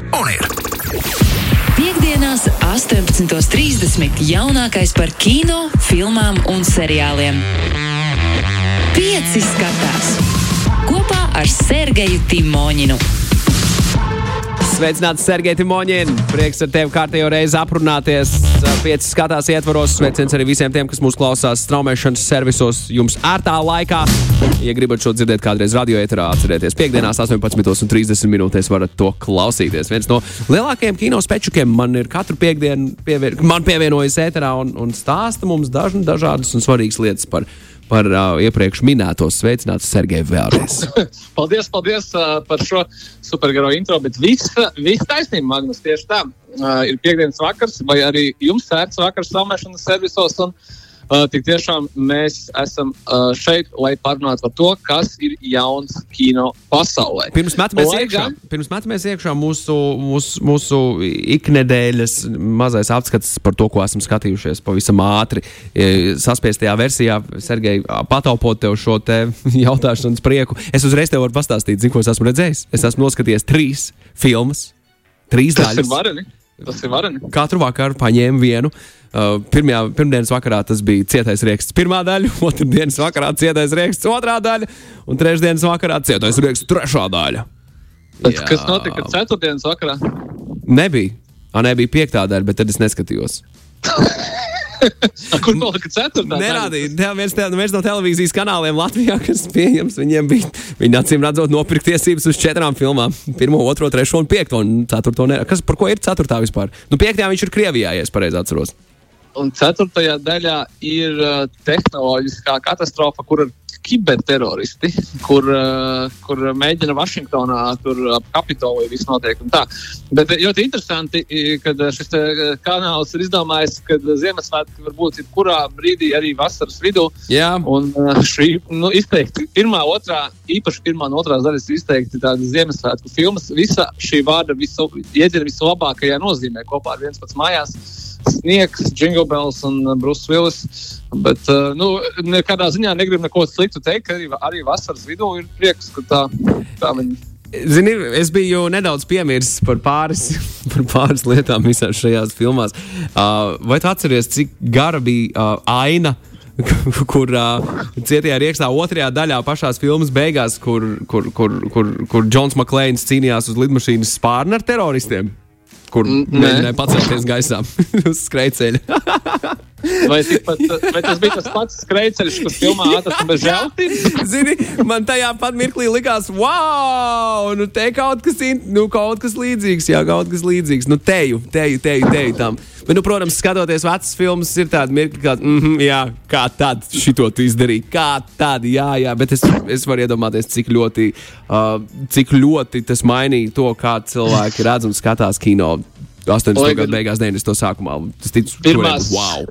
Un ir. Piektdienās, 18.30. jaunākais par kino, filmām un seriāliem. Pieci skatās kopā ar Sergeju Timoņinu. Sveicināts, Sergei Timoņin! Prieks ar tevi kārtējo reizi aprunāties. Pieci skatās ietvaros. Sveiciens arī visiem tiem, kas mūs klausās straumēšanas servisos jums ērtā laikā. Ja gribat šo dzirdēt kādreiz radio eterā, atcerieties, piekdienās 18.30 minūtēs varat to klausīties. Viens no lielākajiem kino spečukiem man ir katru piekdienu pievien, man pievienojas ēterā un, un stāsta mums dažna, dažādas un svarīgas lietas par par uh, iepriekš minēto sveicinātu Sergeju vēlreiz. paldies, paldies uh, par šo supergaro intro, bet viss vis taisnība, Magnus, tieši tā. Uh, ir piekdienas vakars, vai arī jums sērts vakars salmēšanas servisos. Un, Uh, tik tiešām mēs esam uh, šeit, lai parunātu par to, kas ir jauns kino pasaulē. Pirms metamies iekšā, gan... pirms metamies iekšā mūsu, mūsu, mūsu iknedēļas mazais apskats par to, ko esam skatījušies pavisam ātri. Saspiestajā versijā, Sergei, pataupot tev šo te jautāšanas prieku, es uzreiz tev varu pastāstīt, zinu, ko es esmu redzējis. Es esmu noskatījies trīs filmas, trīs daļas. Tas ir vareni. Katru vakaru paņēmu vienu. Uh, pirmajā, pirmdienas vakarā tas bija cietais rieksts, pirmā daļa, otrdienas vakarā cietais rieksts, otrā daļa, un trešdienas vakarā cietais rieksts, trešā daļa. Bet, Jā. kas notika ceturtdienas vakarā? Nebija. A, nebija piektā daļa, bet tad es neskatījos. Kur palika ceturtā? Nerādīja. Viens, te, viens no televīzijas kanāliem Latvijā, kas pieejams, viņiem bija. Viņi acīm redzot, nopirkt tiesības uz četrām filmām. Pirmo, otro, trešo un piekto. Un ceturto. Ne... Kas, par ko ir ceturtā vispār? Nu, piektajā viņš ir Krievijā, ja es pareizi atceros. Un ceturtajā daļā ir uh, tehnoloģiskā katastrofa, kur ir kiberteroristi, kur, uh, kur mēģina Vašingtonā tur ap Kapitoliju viss notiek. Bet ļoti interesanti, ka šis kanāls ir izdomājis, ka Ziemassvētki var būt jebkurā brīdī, arī vasaras vidū. Jā. Un šī nu, izteikti pirmā, otrā, īpaši pirmā un otrā daļas izteikti tādas Ziemassvētku filmas. Visa šī vārda visu, iedziena vislabākajā nozīmē kopā ar viens pats mājās sniegs, Jingle Bells un uh, Bruce Willis. Bet, uh, nu, nekādā ziņā negribu neko sliktu teikt, arī, arī vasaras vidū ir prieks, ka tā, tā viņi. Zini, es biju nedaudz piemirsis par pāris, par pāris lietām visās šajās filmās. Uh, vai tu atceries, cik gara bija uh, aina? kur uh, cietajā rīkstā otrajā daļā, pašā filmas beigās, kur, kur, kur, kur, kur Džons Maklēns cīnījās uz lidmašīnas spārnu ar teroristiem kur mēģināja pacelties gaisā uz skrejceļa. Vai, tikpat, vai tas bija tas pats skrejceļš, kas filmā atrasta bez žēltības? Zini, man tajā pat mirklī likās, wow, nu te kaut kas, nu, kaut kas līdzīgs, jā, kaut kas līdzīgs. Nu, teju, teju, teju, teju tam. Bet, nu, protams, skatoties vecas filmas, ir tāda mirkli, kā, mm -hmm, jā, kā tad šito tu izdarīji, kā tad, jā, jā, bet es, es varu iedomāties, cik ļoti, uh, cik ļoti tas mainīja to, kā cilvēki redz un skatās kino 80. gadu beigās, 90. sākumā. Tas tic, pirmās wow.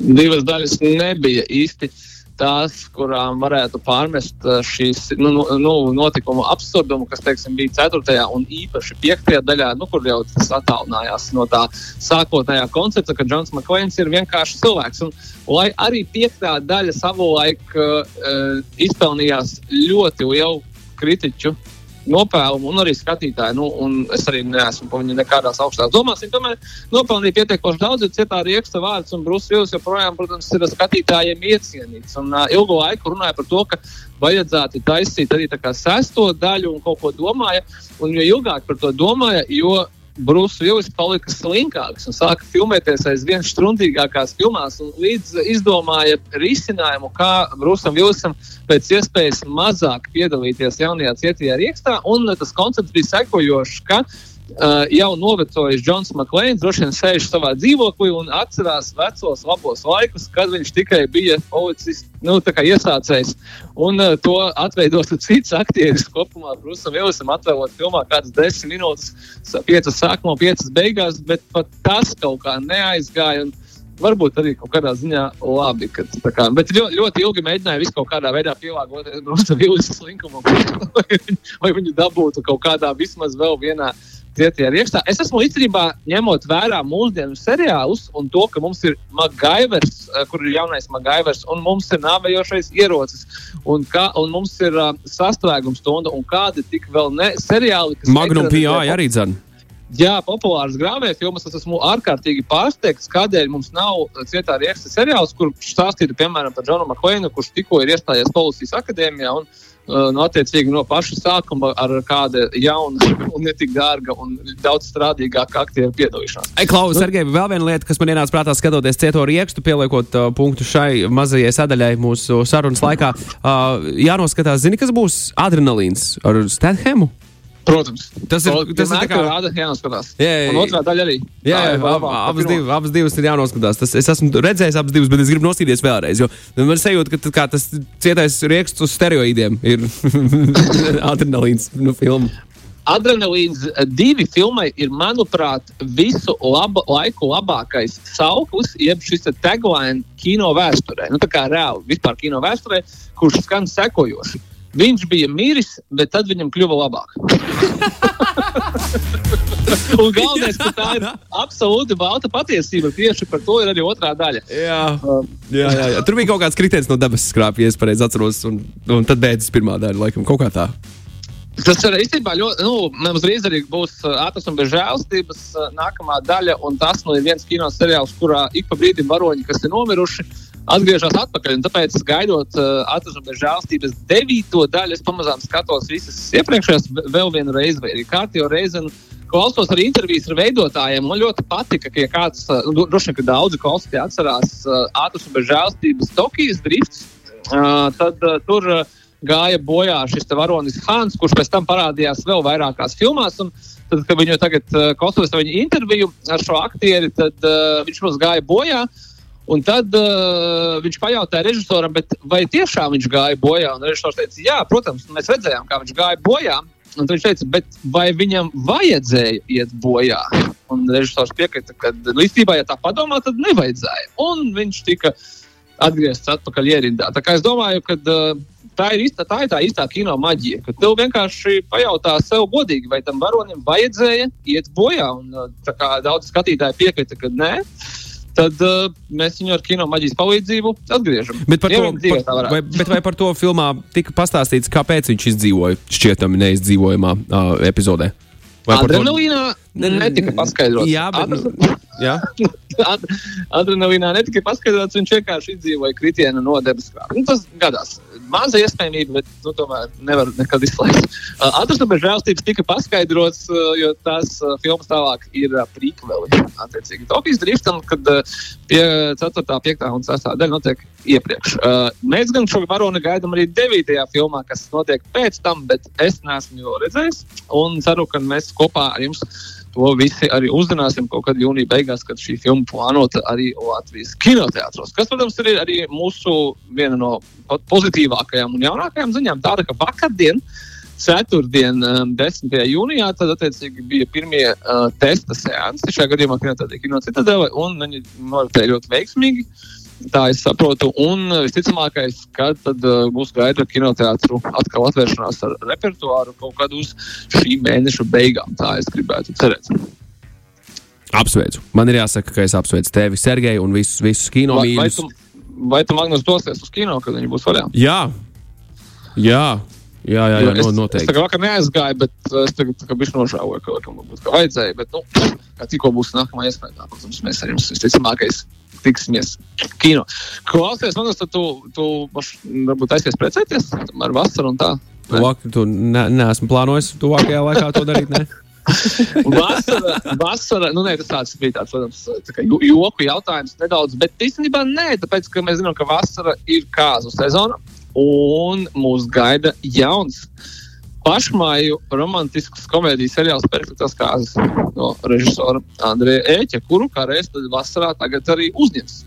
divas daļas nebija īsti tās, kurām varētu pārmest uh, šīs nu, nu, nu notikumu absurdumu, kas teiksim, bija 4. un īpaši 5. daļā, nu, kur jau tas attālinājās no tā sākotnējā koncepta, ka Džons Maklēns ir vienkārši cilvēks. Un, lai arī 5. daļa savulaik uh, izpelnījās ļoti lielu kritiķu nopelnu, un arī skatītāji. Nu, es arī neesmu par viņu nekādās augstās domās. Viņi tomēr nopelnīja pietiekoši daudz, ir cietā rieksta vārds, un Brūsis Vils joprojām, protams, ir skatītājiem iecienīts. Un uh, ilgu laiku runāja par to, ka vajadzētu taisīt arī sesto daļu un kaut ko domāja. Un jo ilgāk par to domāja, jo Brūsis Vilnis palika slinkāks un sāka filmēties aizvien struntīgākās filmās, līdz izdomāja risinājumu, kā Brūsam Vilnisam pēc iespējas mazāk piedalīties jaunajā cietajā riekstā. Un tas koncepts bija sekojošs, ka Uh, jau novecojis Džons Maklēns, droši vien sēž savā dzīvoklī un atcerās vecos labos laikus, kad viņš tikai bija policists, nu, iesācējs. Un uh, to atveidos cits aktieris kopumā, Brūsam Vilsam, atvēlot filmā kādas desmit minūtes, piecas sākumā, piecas beigās, bet pat tas kaut kā neaizgāja. Un, Varbūt arī kaut kādā ziņā labi. Kad, kā, bet ļoti, ļoti ilgi mēģināja visu kaut kādā veidā pielāgoties Brūsam Vilsam slinkumam, lai, lai viņu dabūtu kaut kādā vismaz vēl vienā uh, cietie ir iekšā. Es esmu īstenībā ņemot vērā mūsdienu seriālus un to, ka mums ir Magaivers, eh, kur ir jaunais Magaivers, un mums ir nāvējošais ierocis, un, kā, un mums ir uh, sastrēgums stunda, un kādi tik vēl ne seriāli, kas. Magnum PI arī dzird. Jā, populārs grāmatā filmas. Es esmu ārkārtīgi pārsteigts, kādēļ mums nav cietā rieksta seriāls, kur stāstītu piemēram par Džonu Makleinu, kurš tikko ir iestājies policijas akadēmijā. Un, uh, no, attiecīgi, no paša sākuma ar kādu jaunu, un ne tik dārgu un daudz strādīgāku aktieru piedalīšanos. Ei, Klaus, nu, Sergei, vēl viena lieta, kas man ienāca prātā skatoties cieto riekstu, pieliekot uh, punktu šai mazajai sadaļai mūsu sarunas laikā. Uh, jānoskatās, zini, kas būs adrenalīns ar Stathamu? Protams, tas ir. Tas ir kā rāda, jānoskatās. Jā, jā, jā. otrā daļa arī. Jā, jā, jā ab, abas, div, abas divas ir jānoskatās. Tas, es esmu redzējis abas divas, bet es gribu noskatīties vēlreiz. Man sajūta, ka kā, tas cietais rieksts uz steroīdiem ir adrenalīns no filmu. Adrenalīns divi filmai ir, manuprāt, visu laba, laiku labākais sauklis, jeb šis tagline kino vēsturē. Nu, tā kā reāli vispār kino vēsturē, kurš skan sekojoši Viņš bija miris, bet tad viņam kļuva labāk. Un galvenais, ka tā ir absolūti balta patiesība. Tieši par to ir arī otrā daļa. Jā, jā, jā, jā. tur bija kaut kāds kritiens no debesu skrāpja, ja es pareizi atceros. Un, un tad beidzas pirmā daļa, laikam, kaut kā tā. Tas ir īstenībā ļoti. Nu, mums drīz arī būs ātras un bez žēlstības nākamā daļa. Un tas nu, ir viens kino seriāls, kurā ik pa brīdim varoņi, kas ir nomiruši, atgriežas atpakaļ. Tāpēc, gaidot uh, atzīšanu bez žēlstības devīto daļu, es pamazām skatos visas iepriekšējās vēl vienu reizi, vai arī kārtīgi reizi. Klausos arī intervijas ar veidotājiem. Man ļoti patika, ka ja kāds, nu, droši vien, ka daudzi klausītāji atcerās uh, ātrus un bez žēlstības Tokijas drifts. Uh, tad uh, tur uh, gāja bojā šis varonis Hāns, kurš pēc tam parādījās vēl vairākās filmās. Un, tad, kad viņu tagad uh, klausos viņa interviju ar šo aktieri, tad uh, viņš mums gāja bojā. Uh, Un tad uh, viņš pajautāja režisoram, vai tiešām viņš gāja bojā. Un režisors teica, jā, protams, mēs redzējām, kā viņš gāja bojā. Un viņš teica, vai viņam vajadzēja iet bojā? Un režisors piekrita, ka īstenībā, ja tā padomā, tad nevajadzēja. Un viņš tika atgriezts atpakaļ ierindā. Tā kā es domāju, ka uh, tā ir, īsta, tā ir tā īstā kino maģija, ka tu vienkārši pajautā sev godīgi, vai tam varonim vajadzēja iet bojā. Un, uh, daudz skatītāji piekrita, ka nē tad uh, mēs viņu ar kino maģijas palīdzību atgriežam. Bet par, to, par, vai, bet vai par to filmā tika pastāstīts, kāpēc viņš izdzīvoja šķietami neizdzīvojamā uh, epizodē? Adrenalīnā to... netika paskaidrots. Jā, bet. Nu, Adrenalīnā netika paskaidrots, viņš vienkārši izdzīvoja kritienu no debesu krāpšanas. Nu, tas gadās. Maza iespējamība, bet nu, tomēr nevar nekad izslēgt. Uh, Atrasta bez žēlstības tika paskaidrots, uh, jo tās uh, filmas tālāk ir uh, prīkveli. Attiecīgi, Tokijas driftam, kad uh, pie 4., 5. un 6. daļa notiek iepriekš. Uh, mēs gan šo varoni gaidām arī 9. filmā, kas notiek pēc tam, bet es neesmu jau redzējis un ceru, ka mēs kopā ar jums to visi arī uzzināsim kaut kad jūnija beigās, kad šī filma plānota arī Latvijas kinoteātros. Kas, protams, ir arī mūsu viena no pozitīvākajām un jaunākajām ziņām. Tāda, ka vakardien, ceturtdien, 10. Um, jūnijā, tad attiecīgi bija pirmie uh, testa seansi. Šajā gadījumā kinocitadele, un viņi noritēja ļoti veiksmīgi. Uh, Tā es saprotu. Un visticamākais, ka tad uh, būs gaida kinoteātru atkal atvēršanās ar repertuāru kaut kad uz šī mēneša beigām. Tā es gribētu cerēt. Apsveicu. Man ir jāsaka, ka es apsveicu tevi, Sergeju, un visus, visus kino vai, mīļus. Vai tu, vai tu Magnus, dosies uz kino, kad viņi būs vaļā? Jā. Jā. Jā, jā, jā es, noteikti. Es kā vakar neaizgāju, bet es tagad tā kā bišķi nožēloju, ka laikam būtu vajadzēja. Bet, nu, kā tikko būs nākamā iespēja, tā, protams, mēs ar jums visticamākais tiksimies kino. Klausies, man liekas, tu, tu varbūt aizies precēties ar vasaru un tā. Tuvāk, tu ne, neesmu plānojis tuvākajā laikā to darīt. Ne? vasara, vasara, nu, nē, tas tāds bija tāds, protams, tā kā joku jautājums nedaudz, bet īstenībā nē, tāpēc, ka mēs zinām, ka vasara ir kāzu sezona un mūs gaida jauns pašmāju romantisks komēdijas seriāls Perfektas kārtas no režisora Andreja Ēķa, kuru kā reiz vasarā tagad arī uzņems.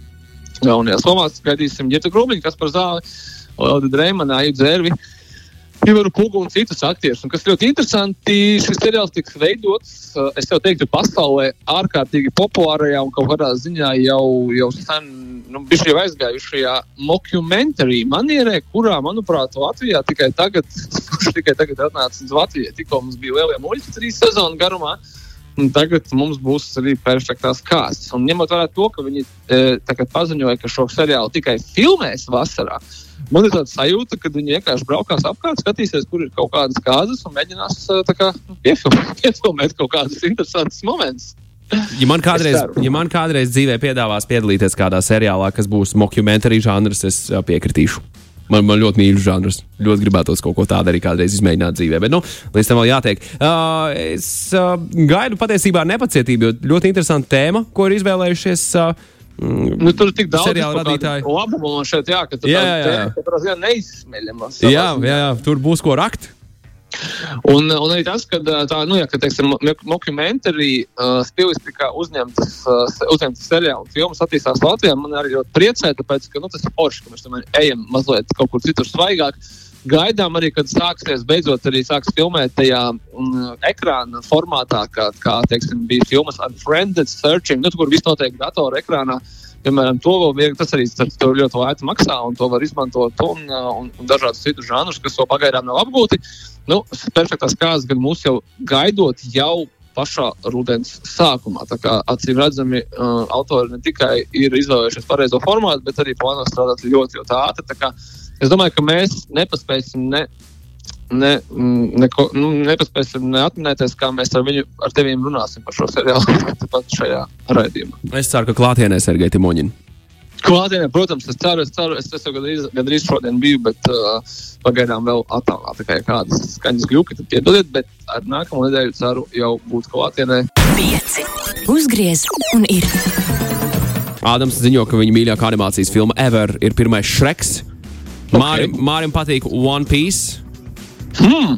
Jaunajās lomās gaidīsim Ģita Krūmiņu, kas par zāli, Leldi Dreimanu, Aiju Dzērvi. Ivaru Kugu un citus aktierus. Un kas ļoti interesanti, šis seriāls tiks veidots, es jau teiktu, pasaulē ārkārtīgi populārajā un kaut kādā ziņā jau, jau sen nu, bija jau aizgājušajā mockumentārī manierē, kurā, manuprāt, Latvijā tikai tagad, kurš tikai tagad atnāca uz Latviju. Tikko mums bija lielie muļķi trīs sezonu garumā. Un tagad mums būs arī perfektās kārtas. Un ņemot vērā to, ka viņi e, paziņoja, ka šo seriālu tikai filmēs vasarā, man ir tāda sajūta, ka viņi vienkārši braukās apkārt, skatīsies, kur ir kaut kādas kārtas un mēģinās kā, nu, piefilmēt, piefilmēt kaut kādus interesantus momentus. Ja man, kādreiz, ja man kādreiz dzīvē piedāvās piedalīties kādā seriālā, kas būs mockumentary žanrs, es piekritīšu. Man, man ļoti mīļš žanrs. Ļoti gribētos kaut ko tādu arī kādreiz izmēģināt dzīvē. Bet, nu, līdz tam vēl jātiek. Uh, es uh, gaidu patiesībā ar nepacietību, jo ļoti interesanta tēma, ko ir izvēlējušies. Uh, Nu, tur ir tik daudz seriāla radītāju. Labumu man šeit, jā, ka tur jā, jā, jā. tā neizsmeļama. Jā, jā, jā, tur būs ko rakt. Un, un arī tas, ka tā, nu, ja, ka, teiksim, dokumentāri uh, stilistikā uzņemtas, uh, uzņemtas seriāla un filmas attīstās Latvijā, man arī ļoti priecē, tāpēc, ka nu, tas ir forši, ka mēs tomēr ejam mazliet kaut kur citur svaigāk. Gaidām arī, kad sāksies beidzot arī sāks filmēt tajā mm, ekrāna formātā, kā, kā teiksim, bija filmas Unfriended Searching, nu, kur viss notiek datora ekrānā. Piemēram, to vēl, tas arī tas ļoti lēti maksā, un to var izmantot, un, un, un dažādus citus žanrus, kas vēl pagaidām nav apgūti. Nu, perfektās kārtas gan mūs jau gaidot jau pašā rudens sākumā. Tā kā acīm redzami, uh, autori ne tikai ir izvēlējušies pareizo formātu, bet arī plāno strādāt ļoti, ļoti ātri. Es domāju, ka mēs nepaspēsim ne, ne, mm, neko, nu, nepaspēsim neatminēties, kā mēs ar viņu, ar teviem runāsim par šo seriālu. Tāpat šajā raidījumā. Es ceru, ka klātienē Sergei Timoņina. Klātienē, protams, es ceru, es ceru, es, es jau gandrīz, gandrīz šodien biju, bet uh, pagaidām vēl attālā tikai kādas skaņas gluži, tad piedodiet, bet ar nākamo nedēļu ceru jau būt klātienē. Pieci. Uzgriez un ir. Ādams ziņo, ka viņa mīļākā animācijas filma ever ir pirmais Shreks. Okay. Mārim, Mārim patīk One Piece. Hmm,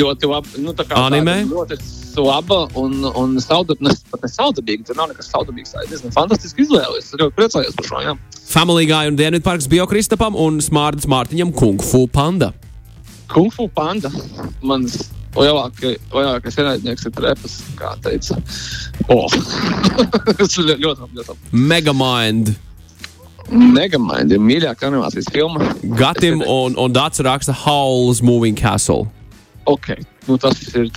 ļoti labi. Nu, Anime. Ļoti laba un, un saudabīga. Pat ne saudabīga, tur nav nekas saudabīgs. Tā ir diezgan fantastiski izvēle. Es ļoti priecājos par šo. Jā. Family Guy un Dienvidparks Biokristapam un Smārdas Mārtiņam Kung Fu Panda. Kung Fu Panda. Mans lielākais, lielākais ienaidnieks ir trepas, kā teica. Oh. Ļoti labi. Megamind. Megamind ir mīļākā animācijas filma. Gatim un, un Dārts raksta Howl's Moving Castle. Ok, nu, tas ir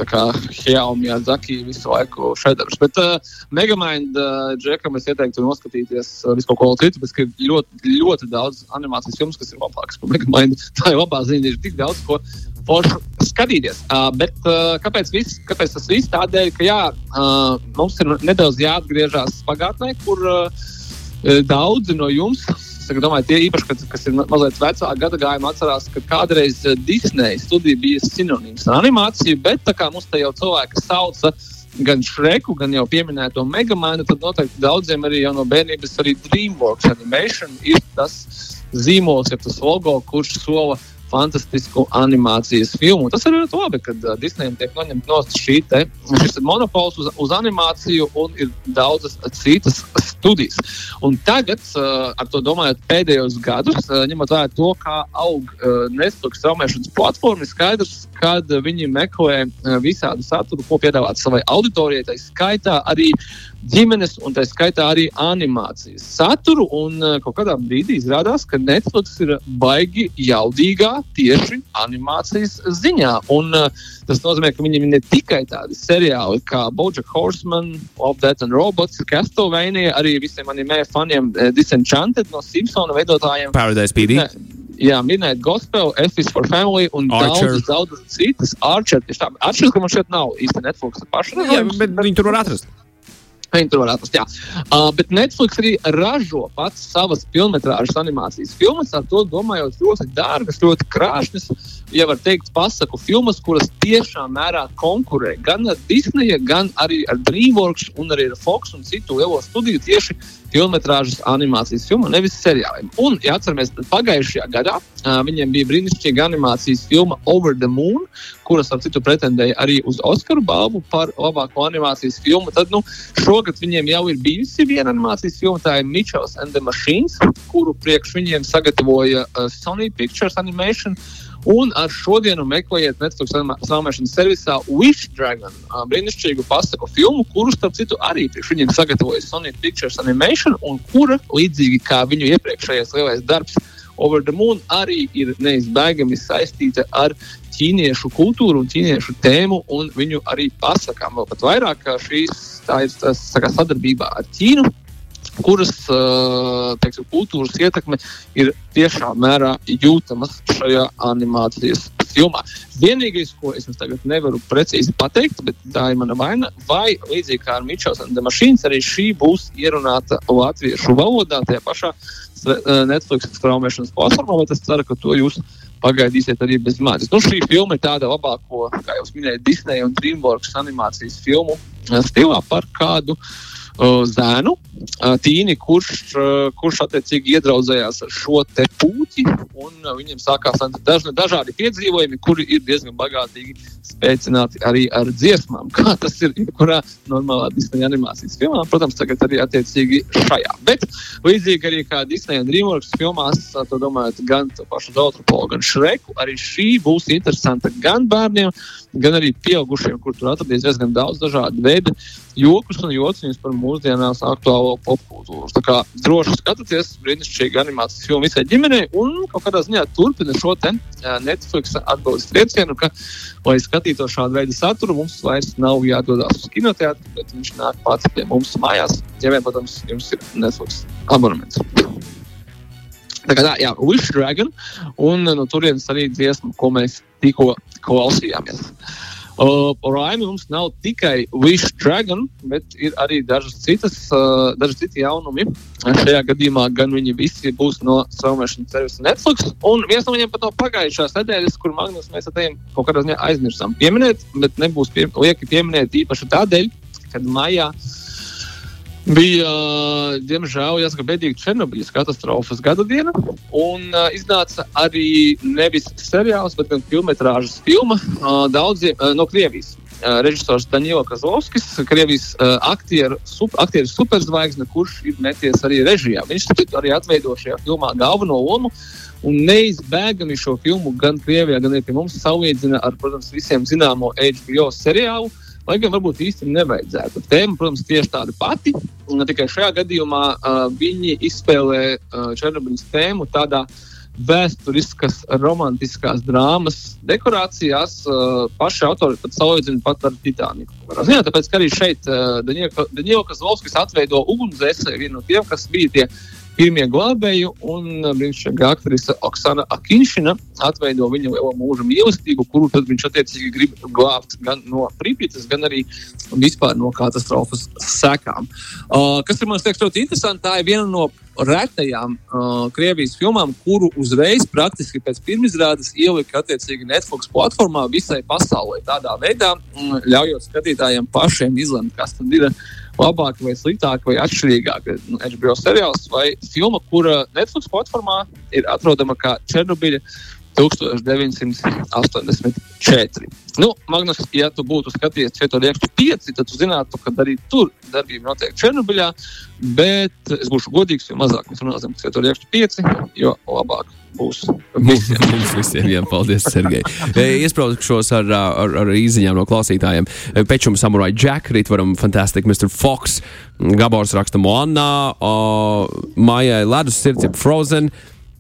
Helmija Zaki visu laiku šedevrs. Bet uh, Megamind uh, Džekam es ieteiktu noskatīties uh, visu kaut ko citu, bet ir ļoti, ļoti daudz animācijas filmas, kas ir labākas par Megamind. Tā ir labā ziņa, ir tik daudz ko forši skatīties. Uh, bet uh, kāpēc, vis, kāpēc tas viss? Tādēļ, ka jā, uh, mums ir nedaudz jāatgriežas pagātnē, kur uh, daudzi no jums Es domāju, tie īpaši, kas, kas ir mazliet vecāka gada gājuma, atcerās, ka kādreiz eh, Disneja studija bija sinonīms ar animāciju, bet tā kā mums te jau cilvēki sauca gan Šreku, gan jau pieminēto Megamānu, tad noteikti daudziem arī no bērnības arī DreamWorks Animation ir tas zīmols, ja tas logo, kurš sola fantastisku animācijas filmu. Tas ir ļoti labi, ka uh, Disneyam tiek noņemta no šī te, šis monopols uz, uz animāciju un ir daudzas citas studijas. Un tagad, uh, ar to domājot pēdējos gadus, uh, ņemot vērā to, kā aug uh, Netflix straumēšanas platforma, ir skaidrs, uh, viņi meklē uh, visādu saturu, ko piedāvāt savai auditorijai, tā skaitā arī ģimenes un tā skaitā arī animācijas saturu. Un uh, kaut kādā brīdī izrādās, ka Netflix ir baigi jaudīgā tieši animācijas ziņā. Un, uh, tas nozīmē, ka viņiem ir ne tikai tādi seriāli kā Bojack Horseman, Love, Death and Robots, Castlevania, arī visiem animē faniem uh, Disenchanted no Simpsona veidotājiem. Paradise PD. Ne, Jā, minēt Gospel, F is for Family un daudzas, daudzas citas. Archer, tieši tā. Archer, ka man šeit nav īsti Netflix paša. Jā, bet viņi tur var atrast. Atrast, jā. Uh, bet Netflix arī ražo pats savas filmas animācijas filmas, ar to domājot ļoti dārgas, ļoti krāšņas. Ja var teikt, pasaku filmas, kuras tiešām mērā konkurē gan ar Disneja, gan arī ar DreamWorks un arī ar Fox un citu lielo studiju tieši filmas animācijas filmu, nevis seriāliem. Un, ja atceramies, pagājušajā gadā uh, viņiem bija brīnišķīga animācijas filma Over the Moon, kuras, ap citu, pretendēja arī uz Oskaru balvu par labāko animācijas filmu. Tad, nu, šogad viņiem jau ir bijusi viena animācijas filma, tā ir Mitchells and the Machines, kuru priekš viņiem sagatavoja uh, Sony Pictures Animation. Un ar šodienu meklējiet Netflix straumēšanas servisā Wish Dragon, brīnišķīgu pasaku filmu, kuru, starp citu, arī priekš viņiem sagatavoja Sony Pictures Animation, un kura, līdzīgi kā viņu iepriekšējais lielais darbs, Over the Moon arī ir neizbēgami saistīta ar ķīniešu kultūru un ķīniešu tēmu un viņu arī pasakām. Vēl pat vairāk šīs tā ir tas, kā, sadarbībā ar Ķīnu kuras teiksim, kultūras ietekme ir tiešā mērā jūtama šajā animācijas filmā. Vienīgais, ko es tagad nevaru precīzi pateikt, bet tā ir mana vaina, vai līdzīgi kā ar Mičels un Demašīns, arī šī būs ierunāta latviešu valodā, tajā pašā Netflix straumēšanas platformā, bet es ceru, ka to jūs pagaidīsiet arī bez manis. Nu, šī filma ir tāda labāko, kā jau minēju, Disneja un Dreamworks animācijas filmu stilā par kādu uh, zēnu, tīni, kurš, kurš attiecīgi iedraudzējās ar šo te puķi. Viņam sākās dažni, dažādi piedzīvojumi, kuri ir diezgan bagātīgi spēcināti arī ar dziesmām. Kā tas ir jebkurā normālā Disneja animācijas filmā, protams, tagad arī attiecīgi šajā. Bet līdzīgi arī kā Disneja un Dreamworks filmās, to domājot gan pašu Zautrupolu, gan Šreku, arī šī būs interesanta gan bērniem, gan arī pieaugušiem, kur tur atradīs diezgan daudz dažādu veidu jokus un jociņus par mūsdienās aktuālo popkultūru. Tā kā droši skatieties, brīnišķīgi animācijas filmu visai ģimenei un kaut kādā ziņā turpina šo te Netflix atbildes triecienu, ka, lai skatītos šādu veidu saturu, mums vairs nav jādodas uz kinoteātri, bet viņš nāk pats pie mums mājās, ja vien, protams, jums ir Netflix abonements. Tā kā tā, jā, Wish Dragon, un no turienes arī dziesma, ko mēs tikko klausījāmies. Uh, Raimi mums nav tikai Wish Dragon, bet ir arī dažas citas, uh, daži citi jaunumi. Šajā gadījumā gan viņi visi būs no straumēšanas servisa Netflix, un viens no viņiem pat no pagājušās nedēļas, kur Magnus mēs tiem kaut kādā ziņā aizmirsām pieminēt, bet nebūs pie, lieki pieminēt īpaši tādēļ, kad maijā uh, Bija, diemžēl, jāsaka, bedīga Černobiļas katastrofas gada diena. Un uh, iznāca arī nevis seriāls, bet gan filmas filma uh, daudziem uh, no Krievijas. Uh, režisors Daniela Kazlovskis, Krievijas uh, aktieru, sup, aktieru superzvaigzne, kurš ir meties arī režijā. Viņš arī atveido šajā filmā galveno lomu. Un neizbēgami šo filmu gan Krievijā, gan arī pie mums salīdzina ar, protams, visiem zināmo HBO seriālu. Uh, Lai gan varbūt īsti nevajadzētu. Tēma, protams, tieši tāda pati. Tikai šajā gadījumā uh, viņi izspēlē uh, Černobiļas tēmu tādā vēsturiskas, romantiskās drāmas dekorācijās. Uh, paši autori pat salīdzina pat ar Titaniku. Zināt, tāpēc, ka arī šeit uh, Daniela Kazlovskis atveido ugunsdzēsēju, vienu no tiem, kas bija tie pirmie glābēji, un brīnišķīga aktrise Oksana Akinšina atveido viņa lielo mūža mīlestību, kuru viņš attiecīgi grib glābt gan no Pripītas, gan arī vispār no katastrofas sekām. Uh, kas ir man liekas ļoti interesanti, tā ir viena no retajām uh, Krievijas filmām, kuru uzreiz praktiski pēc pirmizrādes ielika attiecīgi Netflix platformā visai pasaulē. Tādā veidā um, ļaujot skatītājiem pašiem izlemt, kas tad ir labāka vai sliktāka vai atšķirīgāka nu, HBO seriāls vai filma, kura Netflix platformā ir atrodama kā Černobiļa 1984. Nu, Magnus, ja tu būtu skatījies Četru liektu pieci, tad tu zinātu, ka arī tur darbība notiek Černobiļā, bet es būšu godīgs, jo mazāk mēs runāsim par Četru liektu pieci, jo labāk būs visiem. Mums visiem, jā, paldies, Sergei. Iesprāstīšos ar, ar, ar īziņām no klausītājiem. Pečuma Samurai Jack, rīt varam Fantastic Mr. Fox, Gabors raksta Moana, Mājai Ledus sirds ir Frozen.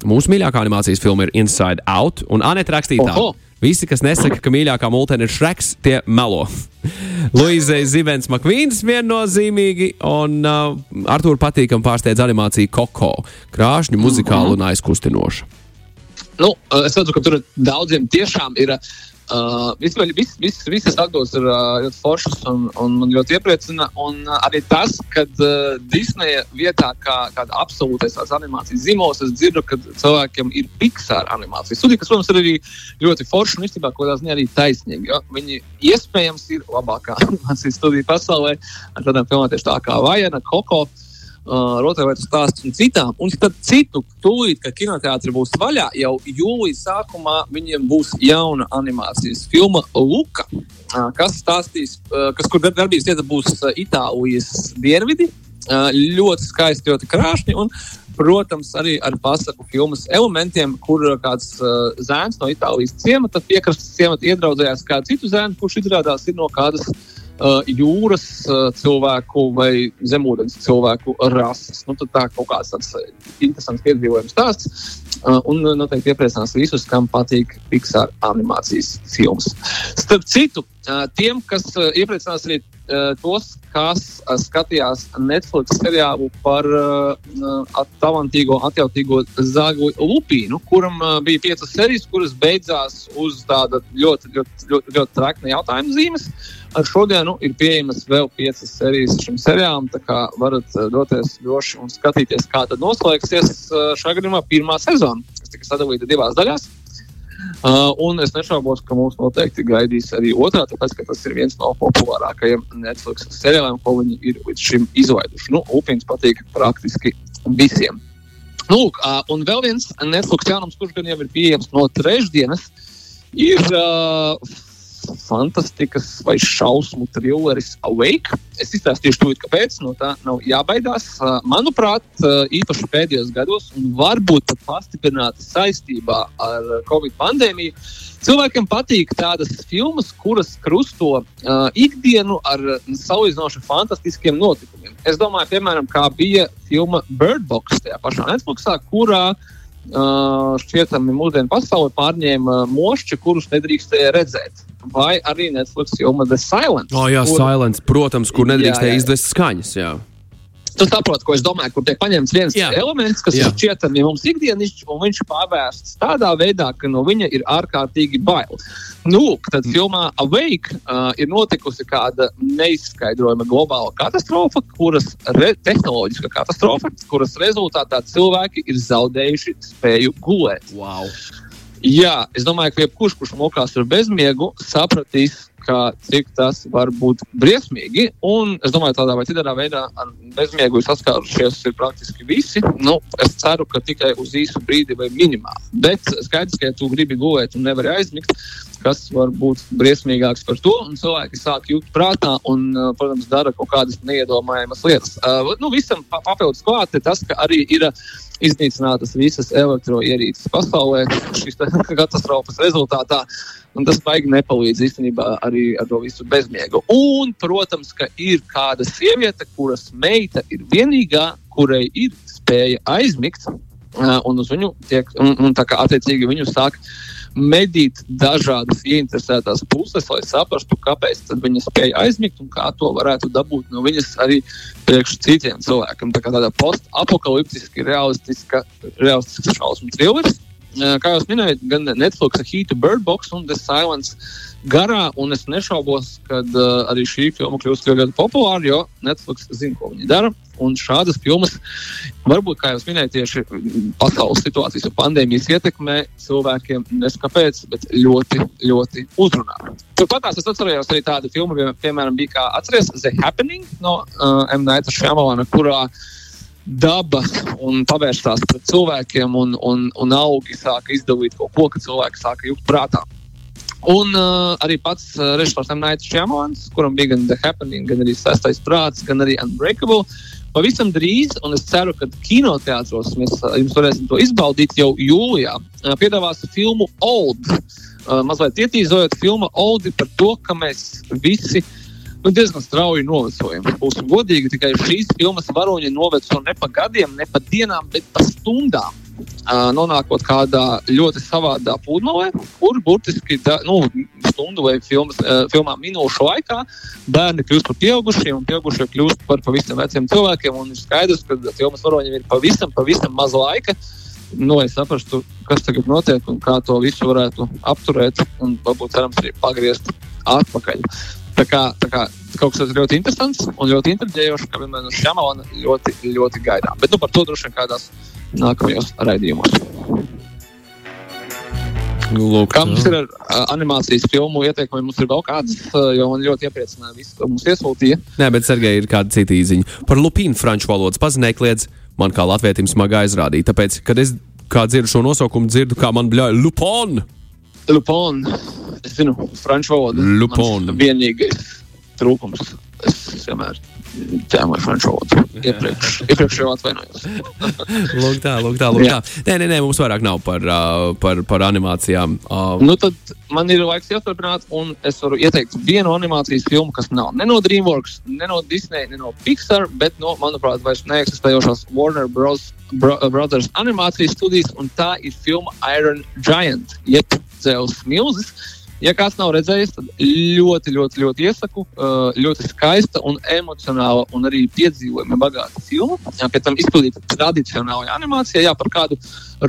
Mūsu mīļākā animācijas filma ir Inside Out, un Anita rakstītā. Oho. Visi, kas nesaka, ka mīļākā multene ir Šreks, tie melo. Luizai Zivens Makvīns viennozīmīgi, un uh, Artur patīkam pārsteidz animācija Koko. Krāšņu, muzikālu un aizkustinošu. Nu, es redzu, ka tur daudziem tiešām ir uh, Vispār vis, vis, visas atbildes ir uh, ļoti foršas un, un man ļoti iepriecina. Un uh, arī tas, ka uh, Disneja vietā, kā kāda absolūtais animācijas zīmols, es dzirdu, ka cilvēkiem ir Pixar animācijas studija, kas, protams, ir arī ļoti forša un īstenībā kaut kādā ziņā arī taisnīga. Ja? Viņi iespējams ir labākā animācijas studija pasaulē ar tādām filmām tieši tā kā Vajana, Koko. Uh, rotaļlietu stāsts un citām. Un tad citu, tūlīt, kad kinoteātris būs vaļā, jau jūlijā sākumā viņiem būs jauna animācijas filma Luka, uh, kas stāstīs, uh, kas kur darbības vieta būs uh, Itālijas dienvidi. Uh, ļoti skaisti, ļoti krāšņi. Un, protams, arī ar pasaku filmas elementiem, kur kāds uh, zēns no Itālijas ciemata, piekrastes ciemata iedraudzējās kādu citu zēnu, kurš izrādās ir no kādas uh, jūras uh, cilvēku vai zemūdens cilvēku rases. Nu, tā kaut kāds tāds uh, interesants piedzīvojums stāsts. Uh, un uh, noteikti iepriecinās visus, kam patīk Pixar animācijas filmas. Starp citu, uh, tiem, kas iepriecinās arī tos, kas skatījās Netflix seriālu par uh, talantīgo, atjautīgo zāgu Lupīnu, kuram uh, bija piecas sērijas, kuras beidzās uz tāda ļoti, ļoti, ļoti, ļoti trakna jautājuma zīmes. Ar šodienu ir pieejamas vēl piecas sērijas šim seriālam, tā kā varat doties droši un skatīties, kā tad noslēgsies šā gadījumā pirmā sezona, kas tika sadalīta divās daļās. Uh, un es nešaubos, ka mūs noteikti gaidīs arī otrā, tāpēc, ka tas ir viens no populārākajiem Netflix seriāliem, ko viņi ir līdz šim izlaiduši. Nu, Upīns patīk praktiski visiem. Nu, lūk, uh, un vēl viens Netflix jaunums, kurš gan jau ir pieejams no trešdienas, ir uh, fantastikas vai šausmu trilleris Awake. Es izstāstīšu to, kāpēc no tā nav jābaidās. Manuprāt, īpaši pēdējos gados, un varbūt pat pastiprināti saistībā ar Covid pandēmiju, cilvēkiem patīk tādas filmas, kuras krusto uh, ikdienu ar salīdzinoši fantastiskiem notikumiem. Es domāju, piemēram, kā bija filma Bird Box tajā pašā Netflixā, kurā uh, šķietami mūsdienu pasauli pārņēma mošķi, kurus nedrīkstēja redzēt vai arī Netflix filma The Silence. Oh, jā, kur, Silence, protams, kur nedrīkstēja izdevest skaņas. Jā. Tu saproti, ko es domāju, kur tiek paņemts viens jā. elements, kas jā. ir šķietami mums ikdienišķis, un viņš ir pavērsts tādā veidā, ka no viņa ir ārkārtīgi bail. Nu, tad mm. filmā Awake uh, ir notikusi kāda neizskaidrojama globāla katastrofa, kuras re, tehnoloģiska katastrofa, kuras rezultātā cilvēki ir zaudējuši spēju gulēt. Wow. Jā, es domāju, ka jebkurš, kurš mokās ar bezmiegu, sapratīs, ka, cik tas var būt briesmīgi. Un es domāju, tādā vai citā veidā ar bezmiegu saskārušies praktiski visi. Nu, es ceru, ka tikai uz īsu brīdi vai minimāli. Bet skaidrs, ka ja tu gribi gulēt un nevari aizmigt, kas var būt briesmīgāks par to. Cilvēki sāk jūt prātā un, protams, dara kaut kādas neiedomājamas lietas. Uh, nu, visam papildus klāt ir tas, ka arī ir iznīcinātas visas elektroierīces pasaulē šīs katastrofas rezultātā. Un tas baigi nepalīdz īstenībā arī ar to visu bezmiegu. Un, protams, ka ir kāda sieviete, kuras meita ir vienīgā, kurai ir spēja aizmigt, un uz viņu tiek, un, un tā kā attiecīgi viņu sāk medīt dažādas ieinteresētās puses, lai saprastu, kāpēc viņa spēja aizmigt un kā to varētu dabūt no viņas arī priekš citiem cilvēkiem. Tā kā tāda post-apokaliptiska, realistiska, realistiska šausmu trilleris. Kā jau minēju, gan Netflix, Heat, Bird Box un The Silence garā, es nešaubos, ka uh, arī šī filma kļūs ļoti populāra, jo Netflix zina, ko viņi dara. Un šādas filmas, varbūt, kā jau minēju, tieši pasaules situācijas un pandēmijas ietekmē cilvēkiem neskapēc, bet ļoti, ļoti uzrunā. Turpat es atceros arī tādu filmu, piemēram, bija kā atceries The Happening no uh, M. Naita Šamalana, kurā daba un pavērstās pret cilvēkiem, un, un, un augi sāka izdalīt kaut ko, ka cilvēki sāka jūt prātā. Un uh, arī pats uh, režisors Naits Čemons, kuram bija gan The Happening, gan arī Sestais prāts, gan arī Unbreakable. Pavisam drīz, un es ceru, ka kinoteātros mēs uh, jums varēsim to izbaudīt jau jūlijā. Uh, piedāvās filmu Old. Uh, mazliet ietīzojot filmu Old par to, ka mēs visi nu, diezgan strauji novecojam. Būsim godīgi, tikai šīs filmas varoņi noveco ne pa gadiem, ne pa dienām, bet pa stundām nonākot kādā ļoti savādā pludmalē, kur burtiski da, nu, stundu vai filmas, filmā minūšu laikā bērni kļūst par pieaugušiem, un pieaugušie kļūst par pavisam veciem cilvēkiem. Ir skaidrs, ka filmas varoņiem ir pavisam, pavisam maz laika. Nu, lai saprastu, kas tagad notiek un kā to visu varētu apturēt, un varbūt cerams arī pagriezt atpakaļ. Tā kā, tā kā kaut kas ļoti interesants un ļoti intriģējošs, ka vienmēr no šāda ļoti, ļoti gaidām. Bet nu, par to droši vien kādās nākamajos raidījumos. Lūk, Kā mums ir ar uh, animācijas filmu ieteikumi? Mums ir vēl kādas, uh, jo man ļoti iepriecināja viss, ko mums iesūtīja. Nē, bet Sergei ir kāda cita īziņa. Par lupīnu franču valodas pazinēju kliedz, man kā latvietim smagi aizrādīja. Tāpēc, kad es kā dzirdu šo nosaukumu, dzirdu, kā man bļauj Lupon. Lupon, es zinu, franču valoda. Lupon. Vienīgais trūkums. Es vienmēr vai franču valodu. Iepriekš, iepriekš jau atvainojos. lūk, tā, lūk, tā. Lūk, tā. Nē, nē, nē, mums vairāk nav par, uh, par, par animācijām. Uh, Nu, tad man ir laiks jāturpināt, un es varu ieteikt vienu animācijas filmu, kas nav ne no DreamWorks, ne no Disney, ne no Pixar, bet no, manuprāt, vairs neeksistējošās Warner Bros. Bro, Brothers animācijas studijas, un tā ir filma Iron Giant, jeb Zeus Milzis. Ja kāds nav redzējis, tad ļoti, ļoti, ļoti iesaku. Uh, ļoti skaista un emocionāla un arī piedzīvojuma bagāta filma. Jā, pēc tam izpildīta tradicionālajā animācijā, jā, par kādu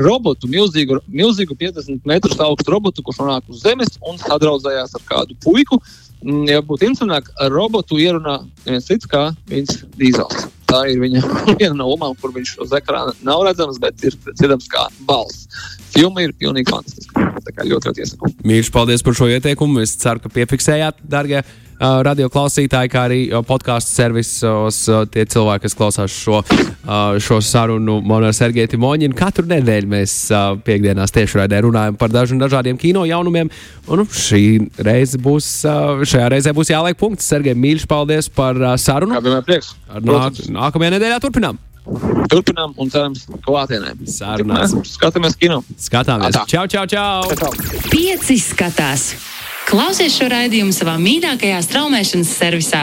robotu, milzīgu, milzīgu 50 metrus augstu robotu, kurš nonāk uz zemes un sadraudzējās ar kādu puiku. Mm, Ja būtu interesantāk, robotu ierunā neviens cits kā Vins Dīzels. Tā ir viņa viena no lomām, kur viņš uz ekrāna nav redzams, bet ir dzirdams kā balss. Filma ir pilnīgi fantastiska. Tā kā ļoti, ļoti iesaku. Mīļš, paldies par šo ieteikumu. Es ceru, ka piefiksējāt, darbie uh, radio klausītāji, kā arī podkāstu servisos uh, tie cilvēki, kas klausās šo, uh, šo sarunu. Man ar Sergeju Timoņinu katru nedēļu mēs uh, piekdienās tiešraidē runājam par dažu, dažādiem kino jaunumiem. Un nu, šī reize būs, uh, šajā reizē būs jāliek punkts. Sergei, mīļš, paldies par uh, sarunu. Kā vienmēr prieks. Nāk, nākamajā nedēļā turpinām. Turpinām un cerams, ka klātienē. Sarunās. Skatāmies kino. Skatāmies. Atā. Čau, čau, čau! Čau. Pieci skatās. Klausies šo raidījumu savā mīļākajā straumēšanas servisā.